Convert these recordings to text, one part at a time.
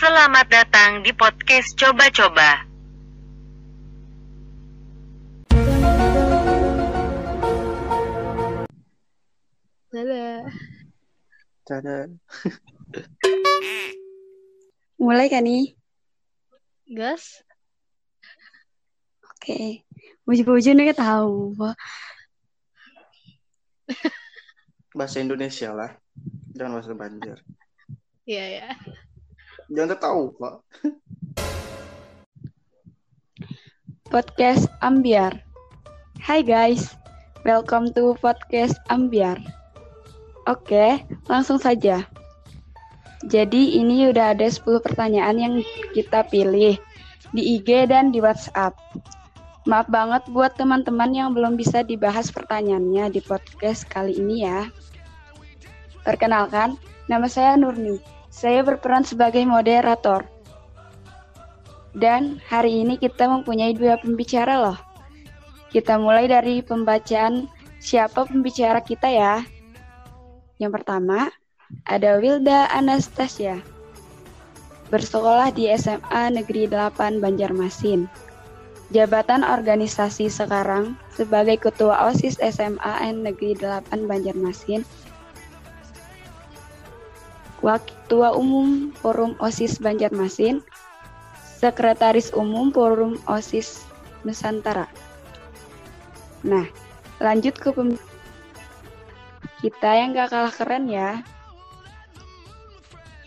Selamat datang di podcast Coba-Coba. Dadah. Dadah. Mulai kan nih? Gas? Oke. Puji-puji nih tahu. Bahasa Indonesia lah. Jangan bahasa Banjar. Iya ya. Jangan tahu, Pak. Podcast Ambiar. Hai guys. Welcome to podcast Ambiar. Oke, langsung saja. Jadi ini udah ada 10 pertanyaan yang kita pilih di IG dan di WhatsApp. Maaf banget buat teman-teman yang belum bisa dibahas pertanyaannya di podcast kali ini ya. Perkenalkan, nama saya Nurni. Saya berperan sebagai moderator. Dan hari ini kita mempunyai dua pembicara loh. Kita mulai dari pembacaan siapa pembicara kita ya. Yang pertama, ada Wilda Anastasia. Bersekolah di SMA Negeri 8 Banjarmasin. Jabatan organisasi sekarang sebagai Ketua OSIS SMA Negeri 8 Banjarmasin. Ketua Umum Forum OSIS Banjarmasin. Sekretaris Umum Forum OSIS Nusantara. Nah, lanjut ke pem kita yang gak kalah keren ya.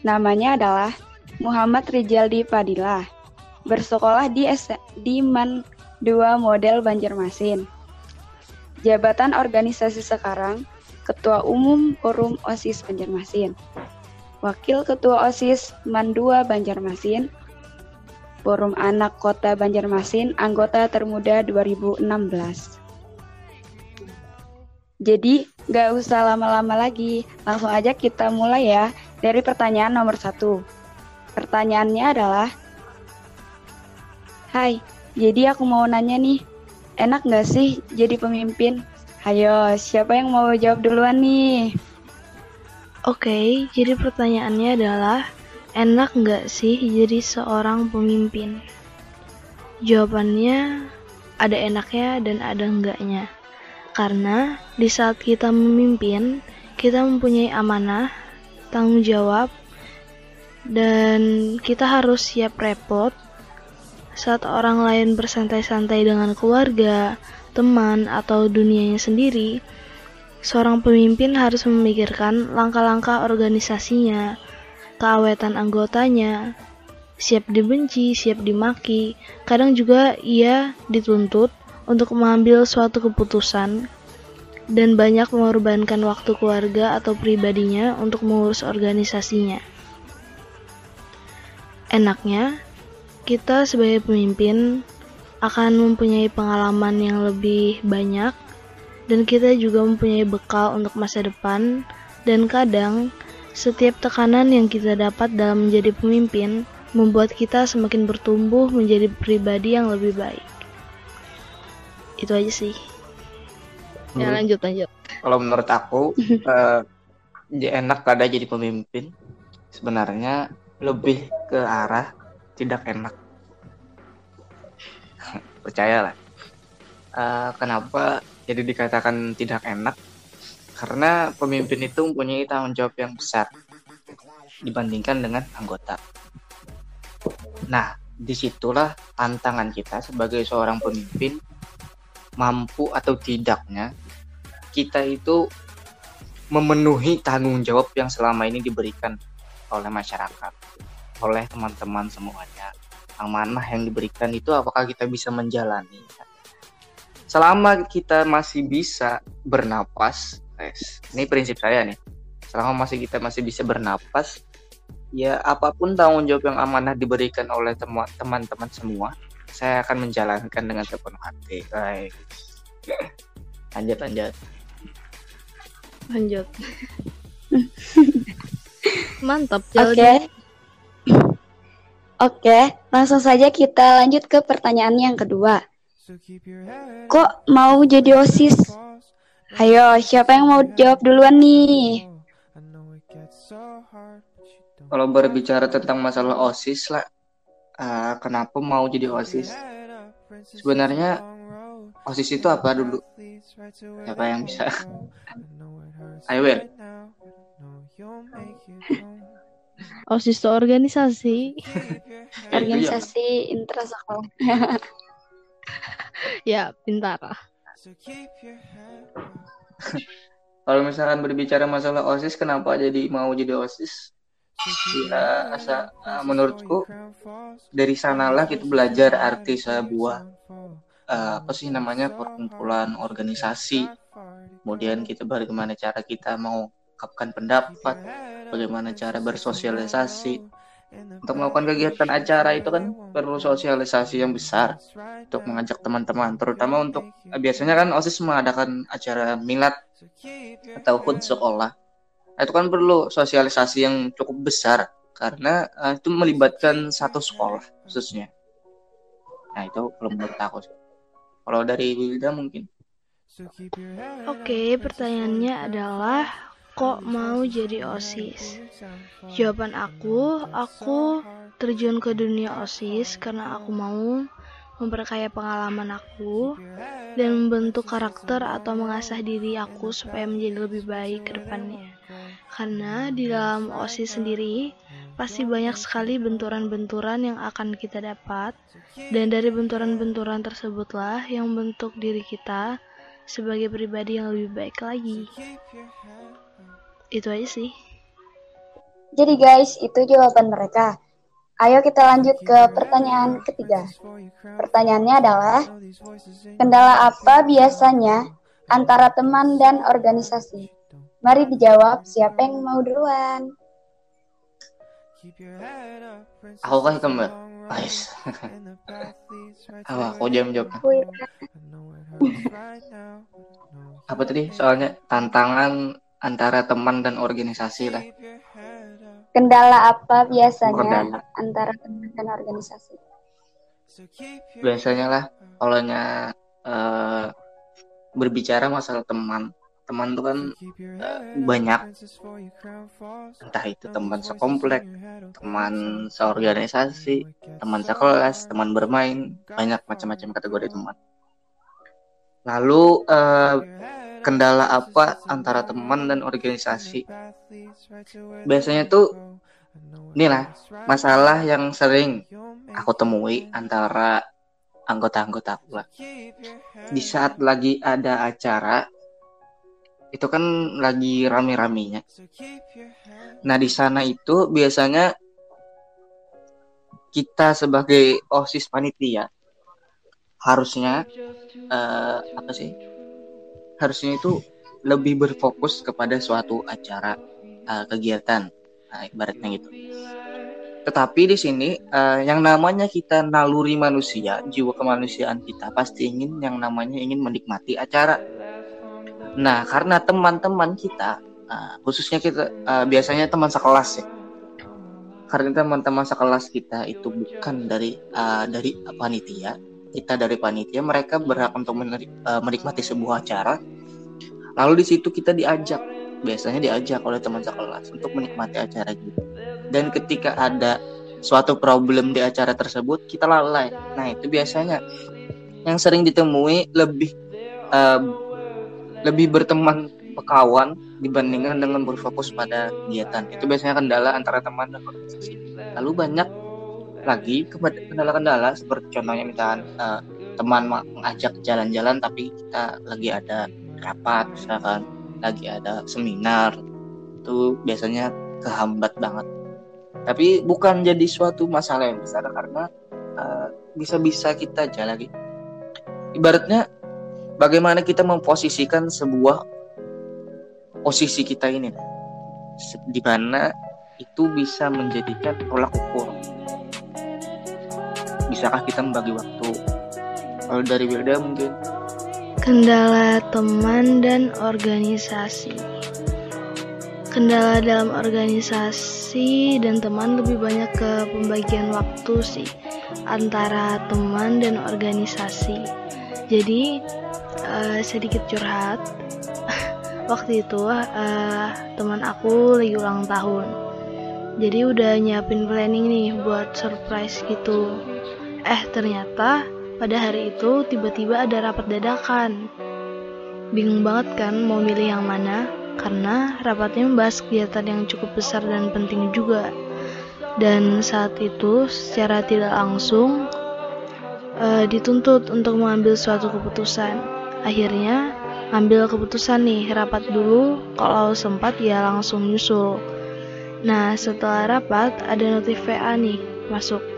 Namanya adalah Muhammad Rijaldi Padilla. Bersekolah di S di Man 2 Model Banjarmasin. Jabatan organisasi sekarang Ketua Umum Forum OSIS Banjarmasin. Wakil Ketua OSIS Man 2 Banjarmasin. Forum Anak Kota Banjarmasin, anggota termuda 2016. Jadi, gak usah lama-lama lagi. Langsung aja kita mulai ya dari pertanyaan nomor satu. Pertanyaannya adalah, Hai, jadi aku mau nanya nih, enak gak sih jadi pemimpin? Hayo, siapa yang mau jawab duluan nih? Oke, jadi pertanyaannya adalah enak nggak sih jadi seorang pemimpin? Jawabannya ada enaknya dan ada enggaknya. Karena di saat kita memimpin, kita mempunyai amanah, tanggung jawab, dan kita harus siap repot saat orang lain bersantai-santai dengan keluarga, teman, atau dunianya sendiri. Seorang pemimpin harus memikirkan langkah-langkah organisasinya, keawetan anggotanya, siap dibenci, siap dimaki. Kadang juga ia dituntut untuk mengambil suatu keputusan dan banyak mengorbankan waktu keluarga atau pribadinya untuk mengurus organisasinya. Enaknya, kita sebagai pemimpin akan mempunyai pengalaman yang lebih banyak dan kita juga mempunyai bekal untuk masa depan dan kadang setiap tekanan yang kita dapat dalam menjadi pemimpin membuat kita semakin bertumbuh menjadi pribadi yang lebih baik itu aja sih ya lanjut lanjut Kalau menurut aku, dia enak ada jadi pemimpin. Sebenarnya lebih ke arah tidak enak. Percayalah. Eh, kenapa jadi dikatakan tidak enak? Karena pemimpin itu mempunyai tanggung jawab yang besar dibandingkan dengan anggota. Nah, di situlah tantangan kita sebagai seorang pemimpin mampu atau tidaknya kita itu memenuhi tanggung jawab yang selama ini diberikan oleh masyarakat, oleh teman-teman semuanya. Amanah yang diberikan itu apakah kita bisa menjalani? Selama kita masih bisa bernapas, guys, ini prinsip saya nih. Selama masih kita masih bisa bernapas, ya apa pun tanggung jawab yang amanah diberikan oleh teman-teman semua, saya akan menjalankan dengan sepenuh hati, guys. Lanjut, lanjut. lanjut mantap Oke. jawabannya. Oke, langsung saja kita lanjut ke pertanyaan yang kedua. Kok mau jadi OSIS? Ayo, siapa yang mau jawab duluan nih? kalau berbicara tentang masalah OSIS lah, uh, kenapa mau jadi OSIS? Sebenarnya OSIS itu apa dulu? Siapa yang bisa? Ayo, Will. OSIS itu organisasi. Organisasi intrasekolah. ya, pintar. Kalau misalkan berbicara masalah OSIS, kenapa jadi mau jadi OSIS? Ya, asa, menurutku dari sanalah kita belajar arti sebuah uh, apa sih namanya perkumpulan organisasi. Kemudian kita bagaimana cara kita mau mengungkapkan pendapat, bagaimana cara bersosialisasi. Untuk melakukan kegiatan acara itu kan perlu sosialisasi yang besar untuk mengajak teman-teman, terutama untuk biasanya kan OSIS mengadakan acara milad atau hut sekolah. Itu kan perlu sosialisasi yang cukup besar karena uh, itu melibatkan satu sekolah khususnya. Nah itu belum menurut aku. Kalau dari Wilda mungkin. Oke, pertanyaannya adalah kok mau jadi OSIS? Jawaban aku, aku terjun ke dunia OSIS karena aku mau memperkaya pengalaman aku dan membentuk karakter atau mengasah diri aku supaya menjadi lebih baik ke depannya. Karena di dalam OSIS sendiri pasti banyak sekali benturan-benturan yang akan kita dapat dan dari benturan-benturan tersebutlah yang membentuk diri kita sebagai pribadi yang lebih baik lagi itu aja sih jadi guys itu jawaban mereka Ayo kita lanjut ke pertanyaan ketiga. Pertanyaannya adalah, kendala apa biasanya antara teman dan organisasi? Mari dijawab siapa yang mau duluan. Aku kan teman. Apa aku jam jawab? Apa tadi? Soalnya tantangan antara teman dan organisasi lah. Kendala apa biasanya Kendala. antara teman dan organisasi? Biasanya lah, kalau uh, berbicara masalah teman, teman itu kan uh, banyak, entah itu teman sekomplek, teman seorganisasi, teman sekelas, teman bermain, banyak macam-macam kategori teman. Lalu uh, kendala apa antara teman dan organisasi? Biasanya tuh inilah masalah yang sering aku temui antara anggota-anggota aku lah di saat lagi ada acara itu kan lagi rame-ramenya. Nah di sana itu biasanya kita sebagai osis panitia harusnya uh, apa sih? Harusnya itu lebih berfokus kepada suatu acara uh, kegiatan nah, ibaratnya gitu. Tetapi di sini uh, yang namanya kita naluri manusia jiwa kemanusiaan kita pasti ingin yang namanya ingin menikmati acara. Nah karena teman-teman kita uh, khususnya kita uh, biasanya teman sekelas ya. Karena teman-teman sekelas kita itu bukan dari uh, dari panitia kita dari panitia mereka berhak untuk eh, menikmati sebuah acara. Lalu di situ kita diajak biasanya diajak oleh teman sekelas untuk menikmati acara gitu dan ketika ada suatu problem di acara tersebut kita lalai. Nah itu biasanya yang sering ditemui lebih uh, lebih berteman pekawan dibandingkan dengan berfokus pada kegiatan. Itu biasanya kendala antara teman dan organisasi lalu banyak lagi kendala-kendala seperti contohnya misalkan uh, teman mengajak jalan-jalan tapi kita lagi ada rapat misalkan lagi ada seminar itu biasanya kehambat banget. Tapi bukan jadi suatu masalah yang besar karena uh, bisa-bisa kita jalani ibaratnya bagaimana kita memposisikan sebuah posisi kita ini? Di mana itu bisa menjadikan tolak ukur bisakah kita membagi waktu? Kalau dari Wilda mungkin. Kendala teman dan organisasi. Kendala dalam organisasi dan teman lebih banyak ke pembagian waktu sih antara teman dan organisasi. Jadi uh, sedikit curhat. Waktu itu uh, teman aku lagi ulang tahun. Jadi udah nyiapin planning nih buat surprise gitu. Eh ternyata pada hari itu tiba-tiba ada rapat dadakan. Bingung banget kan mau milih yang mana? Karena rapatnya membahas kegiatan yang cukup besar dan penting juga. Dan saat itu secara tidak langsung uh, dituntut untuk mengambil suatu keputusan. Akhirnya ambil keputusan nih rapat dulu kalau sempat ya langsung nyusul Nah, setelah rapat, ada notif VA nih masuk.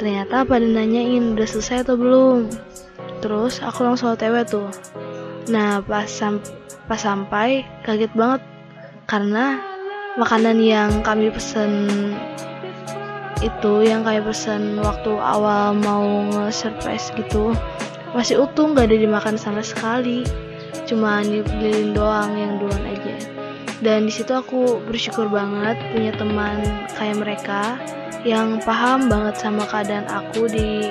Ternyata pada nanyain udah selesai atau belum. Terus aku langsung otw tuh. Nah, pas, sam pas sampai kaget banget karena makanan yang kami pesen itu yang kayak pesen waktu awal mau nge-surprise gitu masih utuh nggak ada dimakan sama sekali cuma dibeliin doang yang duluan aja dan di situ aku bersyukur banget punya teman kayak mereka yang paham banget sama keadaan aku di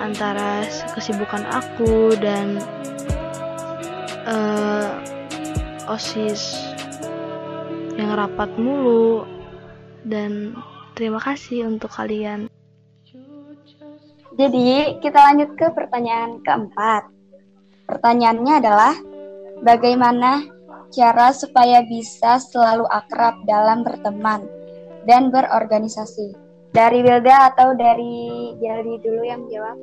antara kesibukan aku dan uh, osis yang rapat mulu dan terima kasih untuk kalian. Jadi kita lanjut ke pertanyaan keempat. Pertanyaannya adalah bagaimana cara supaya bisa selalu akrab dalam berteman dan berorganisasi. Dari Wilda atau dari Jali dulu yang jawab?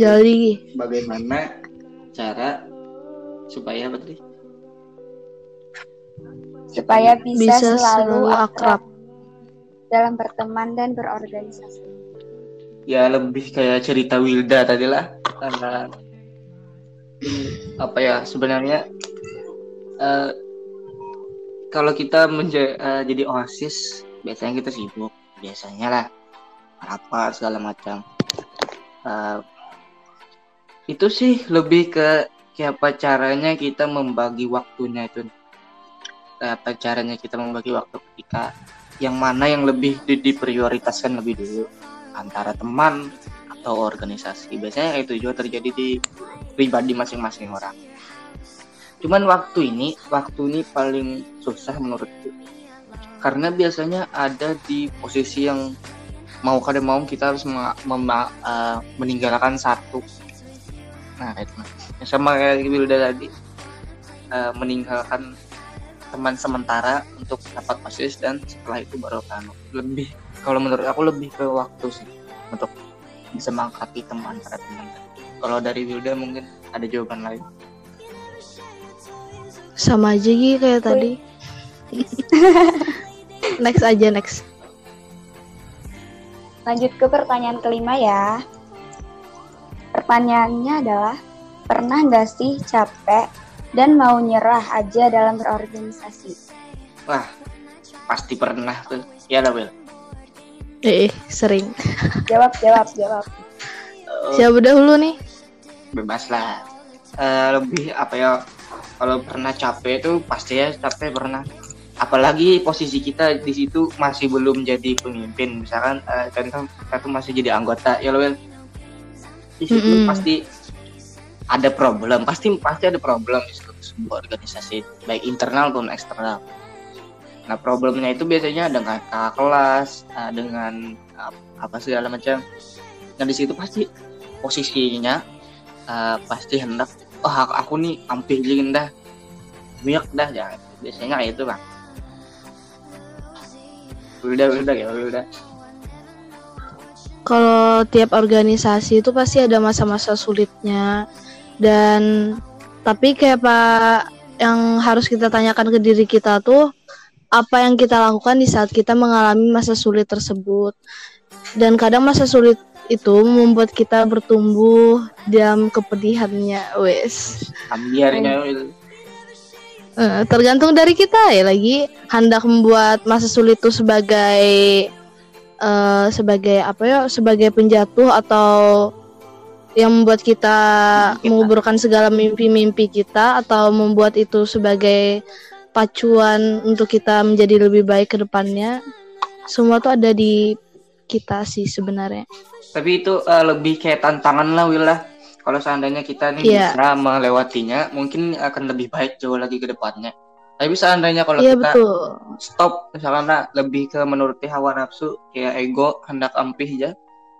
Jali. Bagaimana cara supaya apa Supaya bisa, bisa selalu, selalu akrab, akrab dalam berteman dan berorganisasi. Ya lebih kayak cerita Wilda tadi lah karena apa ya sebenarnya uh, kalau kita menja uh, jadi oasis biasanya kita sibuk biasanya lah. Apa segala macam. Uh, itu sih lebih ke siapa caranya kita membagi waktunya itu. Apa caranya kita membagi waktu ketika yang mana yang lebih di diprioritaskan lebih dulu. Antara teman atau organisasi. Biasanya itu juga terjadi di pribadi masing-masing orang. Cuman waktu ini, waktu ini paling susah menurutku. Karena biasanya ada di posisi yang mau kada mau kita harus uh, meninggalkan satu. Nah, itu sama kayak Wilda tadi uh, meninggalkan teman sementara untuk dapat posisi dan setelah itu baru kan lebih kalau menurut aku lebih ke waktu sih untuk bisa mengangkati teman para teman. Kalau dari Wilda mungkin ada jawaban lain. Sama aja gitu kayak tadi. next aja next. Lanjut ke pertanyaan kelima ya. Pertanyaannya adalah, pernah nggak sih capek dan mau nyerah aja dalam berorganisasi? Wah, pasti pernah tuh. Ya lah, Will. Eh, eh, sering. Jawab, jawab, jawab. Siapa dahulu nih? Bebas lah. Uh, lebih apa ya kalau pernah capek itu pasti ya capek pernah apalagi posisi kita di situ masih belum jadi pemimpin. Misalkan uh, kan kita tuh masih jadi anggota. Ya loh di situ mm -hmm. pasti ada problem. Pasti pasti ada problem di situ. Sebuah organisasi baik internal maupun eksternal. Nah problemnya itu biasanya dengan kakak kelas uh, dengan uh, apa segala macam. Nah di situ pasti posisinya uh, pasti hendak oh aku nih hampir dah. Miak dah ya biasanya kayak itu bang udah udah ya udah kalau tiap organisasi itu pasti ada masa-masa sulitnya. Dan tapi kayak pak yang harus kita tanyakan ke diri kita tuh apa yang kita lakukan di saat kita mengalami masa sulit tersebut. Dan kadang masa sulit itu membuat kita bertumbuh dalam kepedihannya wes. Ambiarnya uh, tergantung dari kita ya lagi hendak membuat masa sulit itu sebagai uh, sebagai apa ya sebagai penjatuh atau yang membuat kita, kita. menguburkan segala mimpi-mimpi kita atau membuat itu sebagai pacuan untuk kita menjadi lebih baik ke depannya semua tuh ada di kita sih sebenarnya tapi itu uh, lebih kayak tantangan lah Willa kalau seandainya kita nih yeah. bisa melewatinya mungkin akan lebih baik jauh lagi ke depannya Tapi seandainya kalau Iya kita betul. stop misalnya lebih ke menuruti hawa nafsu kayak ego hendak ampih aja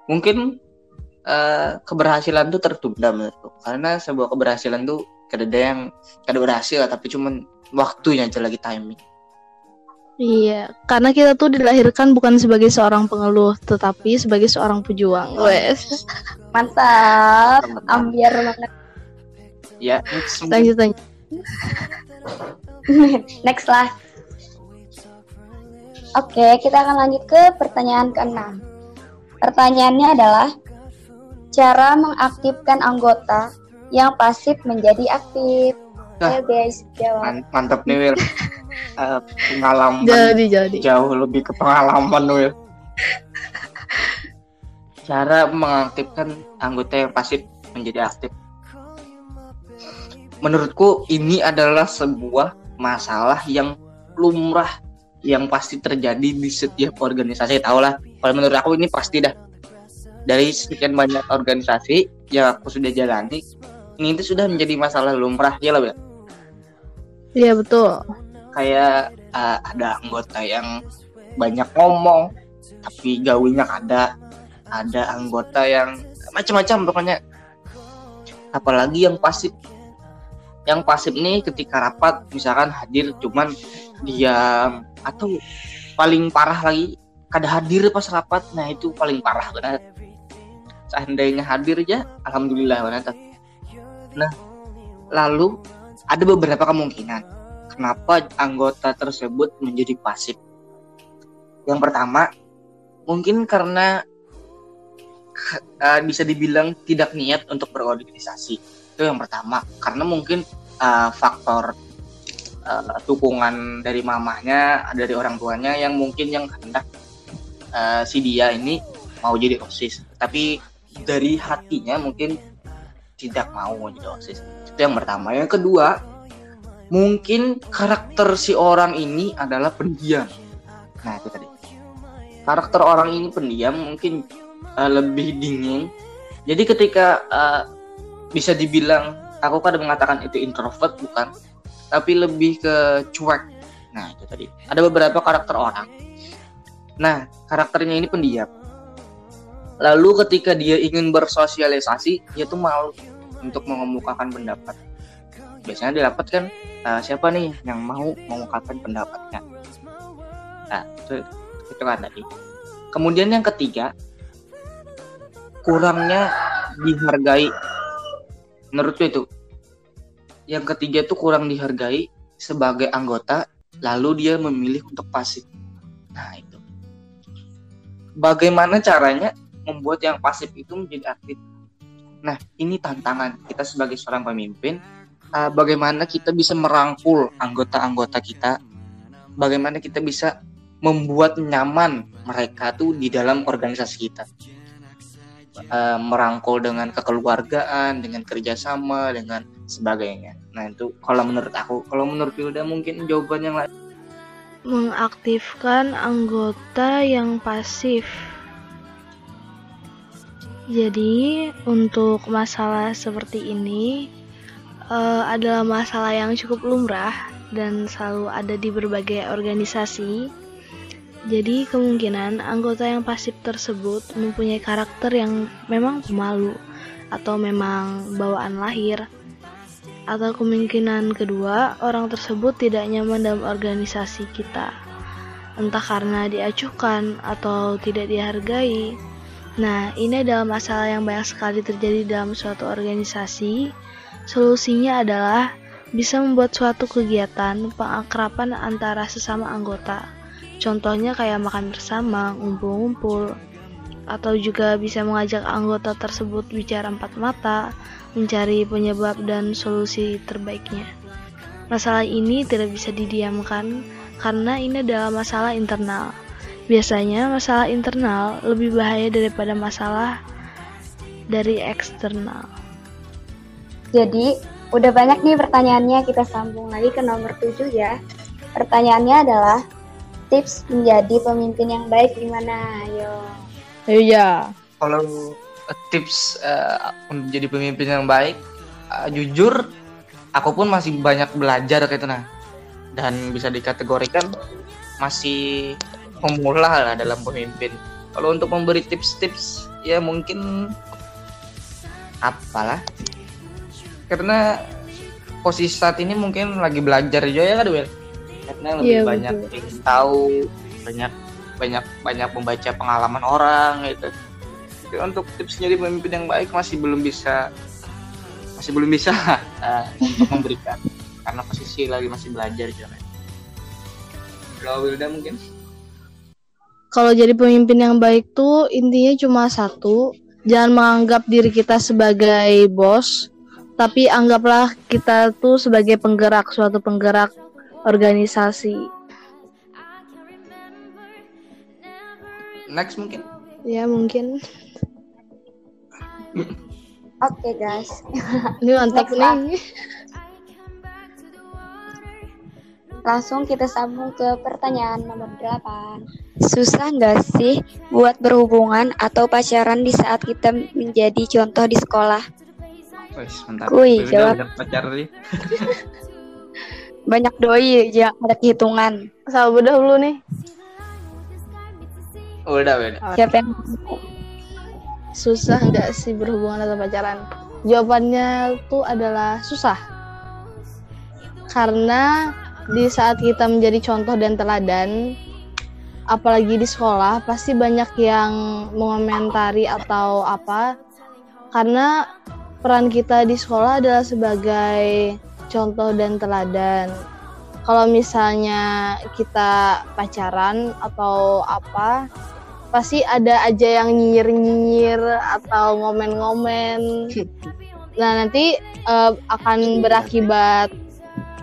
mungkin eh, keberhasilan tuh tertunda menurutku karena sebuah keberhasilan tuh kada ada yang kada berhasil tapi cuman waktunya aja lagi timing Iya, karena kita tuh dilahirkan bukan sebagai seorang pengeluh, tetapi sebagai seorang pejuang. Wes. Mantap. Ambiar banget. ya next. Lanjut lanjut. Next lah. Oke, kita akan lanjut ke pertanyaan keenam. Pertanyaannya adalah cara mengaktifkan anggota yang pasif menjadi aktif. Ayo guys, jawab. Man- mantap nih Will Eh, pengalaman Jadi jadi. jauh lebih ke pengalaman Will cara mengaktifkan anggota yang pasif menjadi aktif. Menurutku ini adalah sebuah masalah yang lumrah yang pasti terjadi di setiap organisasi. Tau lah kalau menurut aku ini pasti dah. Dari sekian banyak organisasi yang aku sudah jalani ini itu sudah menjadi masalah lumrah. Ya lah Wil? Iya betul. kayak uh, ada anggota yang banyak ngomong tapi gawinya ada ada anggota yang macam-macam pokoknya. Apalagi yang pasif. Yang pasif nih ketika rapat misalkan hadir cuman diam atau paling parah lagi kada hadir pas rapat nah itu paling parah benar. Seandainya hadir aja alhamdulillah benar. Nah lalu ada beberapa kemungkinan kenapa anggota tersebut menjadi pasif. Yang pertama, mungkin karena uh, bisa dibilang tidak niat untuk berorganisasi. Itu yang pertama, karena mungkin uh, faktor uh, dukungan dari mamahnya, dari orang tuanya yang mungkin yang hendak uh, si dia ini mau jadi OSIS. Tapi dari hatinya mungkin tidak mau jadi OSIS. Itu yang pertama. Yang kedua, mungkin karakter si orang ini adalah pendiam. Nah, itu tadi. Karakter orang ini pendiam mungkin uh, lebih dingin. Jadi ketika uh, bisa dibilang aku kadang mengatakan itu introvert bukan, tapi lebih ke cuek. Nah, itu tadi. Ada beberapa karakter orang. Nah, karakternya ini pendiam. Lalu ketika dia ingin bersosialisasi, dia tuh malu untuk mengemukakan pendapat. Biasanya didapatkan uh, siapa nih yang mau mengungkapkan pendapatnya? Nah itu itu kan tadi. Kemudian yang ketiga kurangnya dihargai. Menurutku itu. Yang ketiga itu kurang dihargai sebagai anggota lalu dia memilih untuk pasif. Nah itu. Bagaimana caranya membuat yang pasif itu menjadi aktif nah ini tantangan kita sebagai seorang pemimpin uh, bagaimana kita bisa merangkul anggota-anggota kita, bagaimana kita bisa membuat nyaman mereka tuh di dalam organisasi kita, uh, merangkul dengan kekeluargaan, dengan kerjasama, dengan sebagainya. Nah itu kalau menurut aku, kalau menurut Hilda mungkin jawaban yang lain. Mengaktifkan anggota yang pasif. Jadi, untuk masalah seperti ini, uh, adalah masalah yang cukup lumrah dan selalu ada di berbagai organisasi. Jadi kemungkinan anggota yang pasif tersebut mempunyai karakter yang memang pemalu atau memang bawaan lahir. Atau kemungkinan kedua, orang tersebut tidak nyaman dalam organisasi kita. Entah karena diacuhkan atau tidak dihargai. Nah, ini adalah masalah yang banyak sekali terjadi dalam suatu organisasi Solusinya adalah bisa membuat suatu kegiatan pengakraban antara sesama anggota. Contohnya kayak makan bersama, ngumpul-ngumpul, atau juga bisa mengajak anggota tersebut bicara empat mata, mencari penyebab dan solusi terbaiknya. Masalah ini tidak bisa didiamkan karena ini adalah masalah internal. Biasanya masalah internal lebih bahaya daripada masalah dari eksternal. Jadi, udah banyak nih pertanyaannya, kita sambung lagi ke nomor 7 ya. Pertanyaannya adalah, tips menjadi pemimpin yang baik gimana? Ayo. Ayo ya. Kalau uh, tips uh, menjadi pemimpin yang baik, uh, jujur, aku pun masih banyak belajar kayak itu nah. dan bisa dikategorikan masih pemula lah dalam pemimpin. Kalau untuk memberi tips-tips ya mungkin apalah karena posisi saat ini mungkin lagi belajar juga ya kan Wil? Karena lebih Iya, banyak betul. ingin tahu, banyak banyak banyak membaca pengalaman orang gitu. Tapi untuk tips jadi pemimpin yang baik masih belum bisa masih belum bisa eh, untuk memberikan karena posisi lagi masih belajar juga. Kalau Wilda mungkin Kalau jadi pemimpin yang baik tuh intinya cuma satu, jangan menganggap diri kita sebagai bos, tapi anggaplah kita tuh sebagai penggerak, suatu penggerak organisasi. next mungkin Ya mungkin. Oke guys, Ini mantap nih. Langsung kita sambung ke pertanyaan nomor 8. Susah nggak sih buat berhubungan atau pacaran di saat kita menjadi contoh di sekolah? Wes, mantap. Kuy, jawab. udah pacar nih. Banyak doi, jangan ada hitungan. Sama udah dulu nih. Udah, udah. Siapa yang Susah nggak sih berhubungan atau pacaran? Jawabannya tuh adalah susah. Karena di saat kita menjadi contoh dan teladan, apalagi di sekolah, pasti banyak yang mengomentari atau apa. Karena peran kita di sekolah adalah sebagai contoh dan teladan. Kalau misalnya kita pacaran atau apa, pasti ada aja yang nyinyir-nyinyir atau ngomen-ngomen. Nah, nanti eh, akan berakibat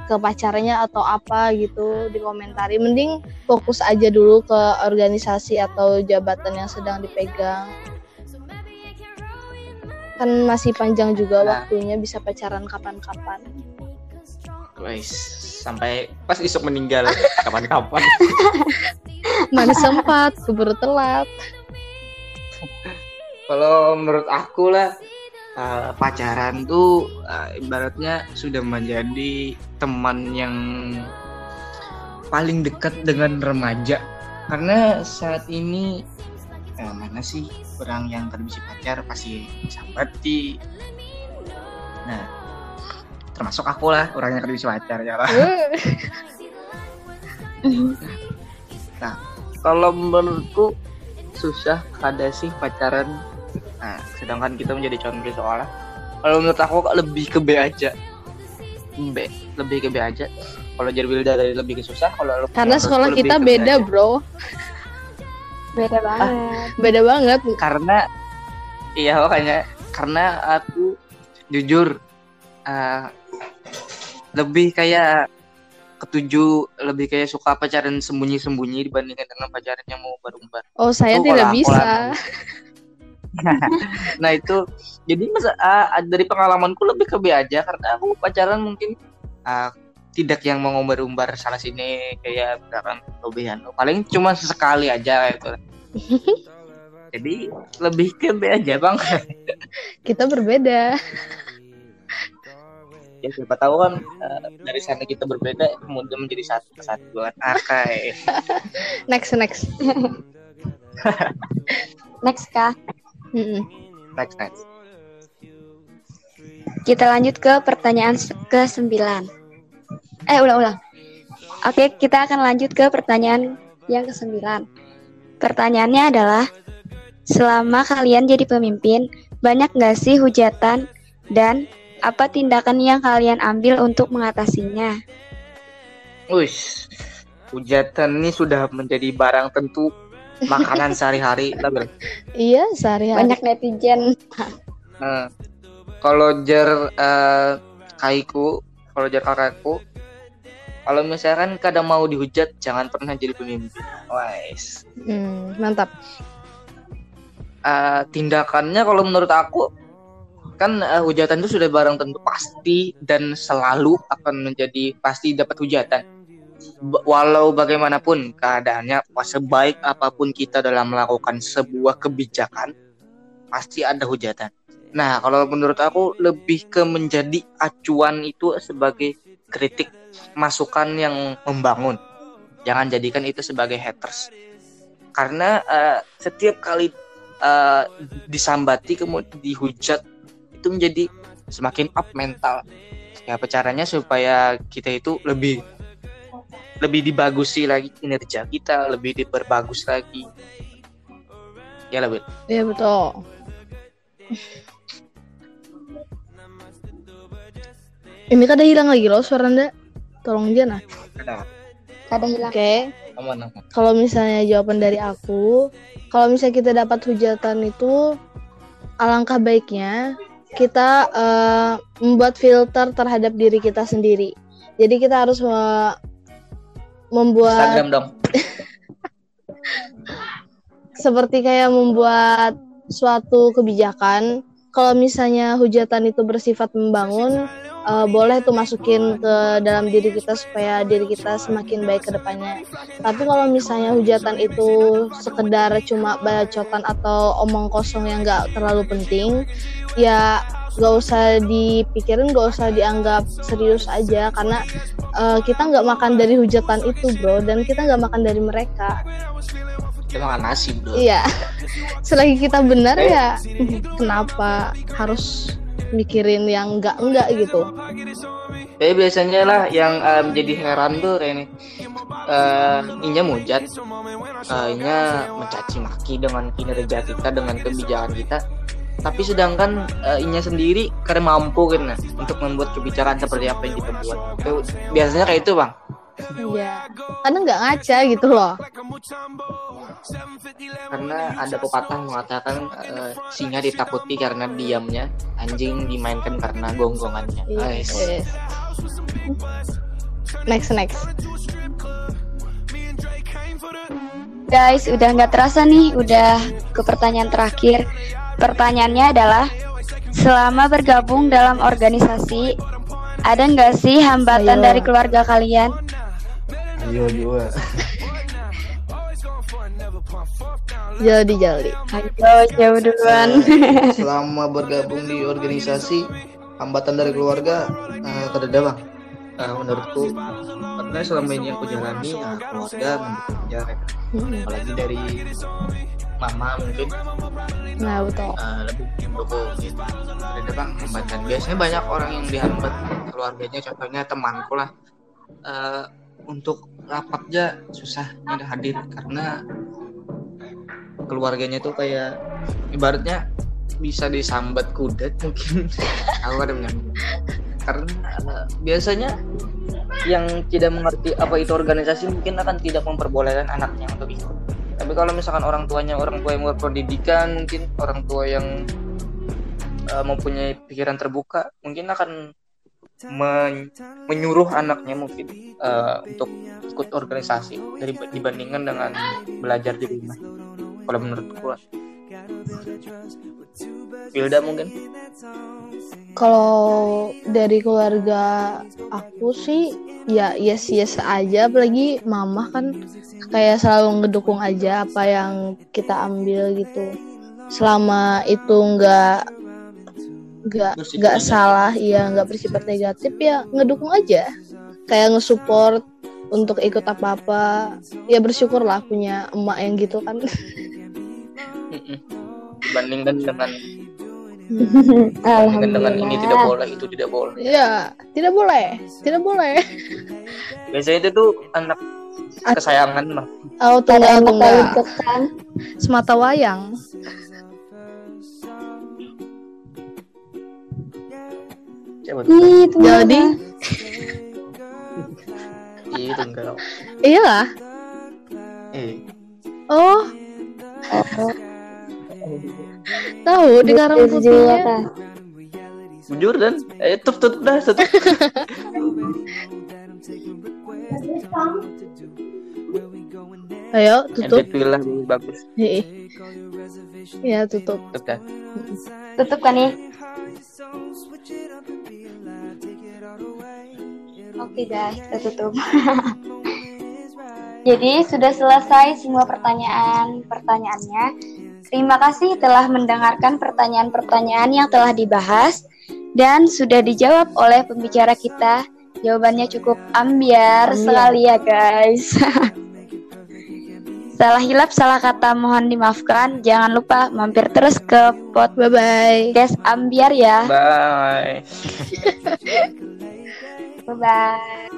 ke pacarnya atau apa gitu dikomentari. Mending fokus aja dulu ke organisasi atau jabatan yang sedang dipegang. Kan masih panjang juga Nah. waktunya bisa pacaran kapan-kapan. Wes, sampai pas isuk meninggal kapan-kapan. Mana sempat, keburu telat. Kalau menurut aku lah eh, pacaran tuh eh, ibaratnya sudah menjadi teman yang paling dekat dengan remaja. Karena saat ini eh, mana sih orang yang kan bisa pacar pasti sahabati. Nah, termasuk aku lah orang yang kan bisa pacar ya lah. Kalau menurutku susah ada sih pacaran. Nah, sedangkan kita menjadi contoh di sekolah. Kalau menurut aku kok lebih ke B aja. B, lebih ke B aja. Kalau jadi Wilda dari lebih ke susah, kalau Karena sekolah kita beda, aja. bro. beda banget? Beda banget. Karena iya makanya karena aku jujur eh, lebih kayak ketujuh lebih kayak suka pacaran sembunyi-sembunyi dibandingkan dengan pacaran yang mau umbar-umbar. Oh, saya Itu tidak bisa. nah itu jadi masa ah, dari pengalamanku lebih ke B aja karena aku pacaran mungkin ah, tidak yang mengumbar-umbar sana sini kayak misalkan lebihan paling cuma sesekali aja gitu jadi lebih ke B aja bang Kita berbeda. ya siapa tahu kan ah, dari sana kita berbeda kemudian menjadi satu kesatuan akai Next, next. Next kah? Mm-mm. next next Kita lanjut ke pertanyaan ke-9. Eh, ulang-ulang. Oke, kita akan lanjut ke pertanyaan yang ke-9. Pertanyaannya adalah, selama kalian jadi pemimpin, banyak nggak sih hujatan dan apa tindakan yang kalian ambil untuk mengatasinya? Wih, hujatan ini sudah menjadi barang tentu makanan sehari-hari lah. Iya, sehari-hari. Banyak netizen. Nah, kalau jar eh, kaiku, kalau jar kakakku, kalau misalkan kadang mau dihujat, jangan pernah jadi pemimpin. Wais. Hmm, mantap. Eh, tindakannya kalau menurut aku kan eh, hujatan itu sudah barang tentu pasti dan selalu akan menjadi pasti dapat hujatan. Walau bagaimanapun keadaannya, sebaik apa pun kita dalam melakukan sebuah kebijakan, pasti ada hujatan. Nah, kalau menurut aku lebih ke menjadi acuan itu sebagai kritik masukan yang membangun. Jangan jadikan itu sebagai haters. Karena uh, setiap kali uh, disambati kemudian dihujat itu menjadi semakin up mental. Ya apa caranya supaya kita itu lebih lebih dibagusi lagi kinerja kita, lebih diperbagus lagi. Ya lah, Iya betul. Ini kada hilang lagi loh suara anda. Tolong aja nah. Kada hilang. Oke. Kalau misalnya jawaban dari aku, kalau misalnya kita dapat hujatan itu, alangkah baiknya kita uh, membuat filter terhadap diri kita sendiri. Jadi kita harus uh, membuat Instagram dong. seperti kayak membuat suatu kebijakan. Kalau misalnya hujatan itu bersifat membangun, uh, boleh tuh masukin ke dalam diri kita supaya diri kita semakin baik ke depannya. Tapi kalau misalnya hujatan itu sekedar cuma bacotan atau omong kosong yang nggak terlalu penting, ya nggak usah dipikirin, nggak usah dianggap serius aja. Karena uh, kita nggak makan dari hujatan itu, bro, dan kita nggak makan dari mereka. Kita makan nasi bro. Iya. Selagi kita benar ya kenapa harus mikirin yang enggak enggak gitu? Tapi biasanya lah yang um, jadi heran tuh kayak ini uh, Inya mujat. Uh, Inya mencaci maki dengan kinerja kita dengan kebijakan kita tapi sedangkan uh, Inya sendiri karena mampu kan nah, untuk membuat kebijakan seperti apa yang kita buat biasanya kayak itu bang Iya, karena nggak ngaca gitu loh. Karena ada pepatah mengatakan uh, singa ditakuti karena diamnya, anjing dimainkan karena gonggongannya. Yes. yes. Next, next. Guys, udah nggak terasa nih, udah ke pertanyaan terakhir. Pertanyaannya adalah, selama bergabung dalam organisasi, ada nggak sih hambatan Ayo. dari keluarga kalian? Ayo dua. Jadi jadi. Ayo jauh duluan. Selama bergabung di organisasi, hambatan dari keluarga uh, kada ada bang. Uh, menurutku karena selama ini aku jalani ya keluarga mendukung aja hmm. apalagi dari mama mungkin. Nah betul. Uh, lebih mendukung gitu. Ada bang hambatan. Biasanya banyak orang yang dihambat keluarganya contohnya temanku lah. Uh, untuk rapatnya susah ada hadir karena keluarganya tuh kayak ibaratnya bisa disambat kudet mungkin. Aku ada menyambut karena uh, biasanya yang tidak mengerti apa itu organisasi mungkin akan tidak memperbolehkan anaknya untuk ikut tapi kalau misalkan orang tuanya orang tua yang berpendidikan mungkin orang tua yang uh, mempunyai pikiran terbuka mungkin akan men menyuruh anaknya mungkin uh, untuk ikut organisasi dari dibandingkan dengan belajar di rumah kalau menurut gua Wilda mungkin. Kalau dari keluarga aku sih ya yes yes aja. Apalagi mama kan kayak selalu ngedukung aja apa yang kita ambil gitu. Selama itu enggak nggak nggak salah iya nggak bersifat negatif ya ngedukung aja. Kayak ngesupport untuk ikut apa apa ya bersyukur lah punya emak yang gitu kan dibandingkan dengan dibandingkan dengan ini tidak boleh itu tidak boleh. Ya tidak boleh tidak boleh. Biasanya itu tuh anak kesayangan mah oh tunggal tunggal semata wayang. Itu Jadi? Itu enggak. Iya lah. Eh. Oh. Tahu di karang putihnya. Jujur dan eh tutup tutup dah tutup. Ayo tutup. Edit bagus. Iya tutup. Tutup kan. Tutup kan nih. Oke guys, kita tutup. Jadi sudah selesai semua pertanyaan-pertanyaannya. Terima kasih telah mendengarkan pertanyaan-pertanyaan yang telah dibahas dan sudah dijawab oleh pembicara kita Jawabannya cukup ambiar Ambiar. sekali ya guys. salah hilap, salah kata mohon dimaafkan. Jangan lupa mampir terus ke Bye bye. podcast ambiar ya. Bye. Bye bye.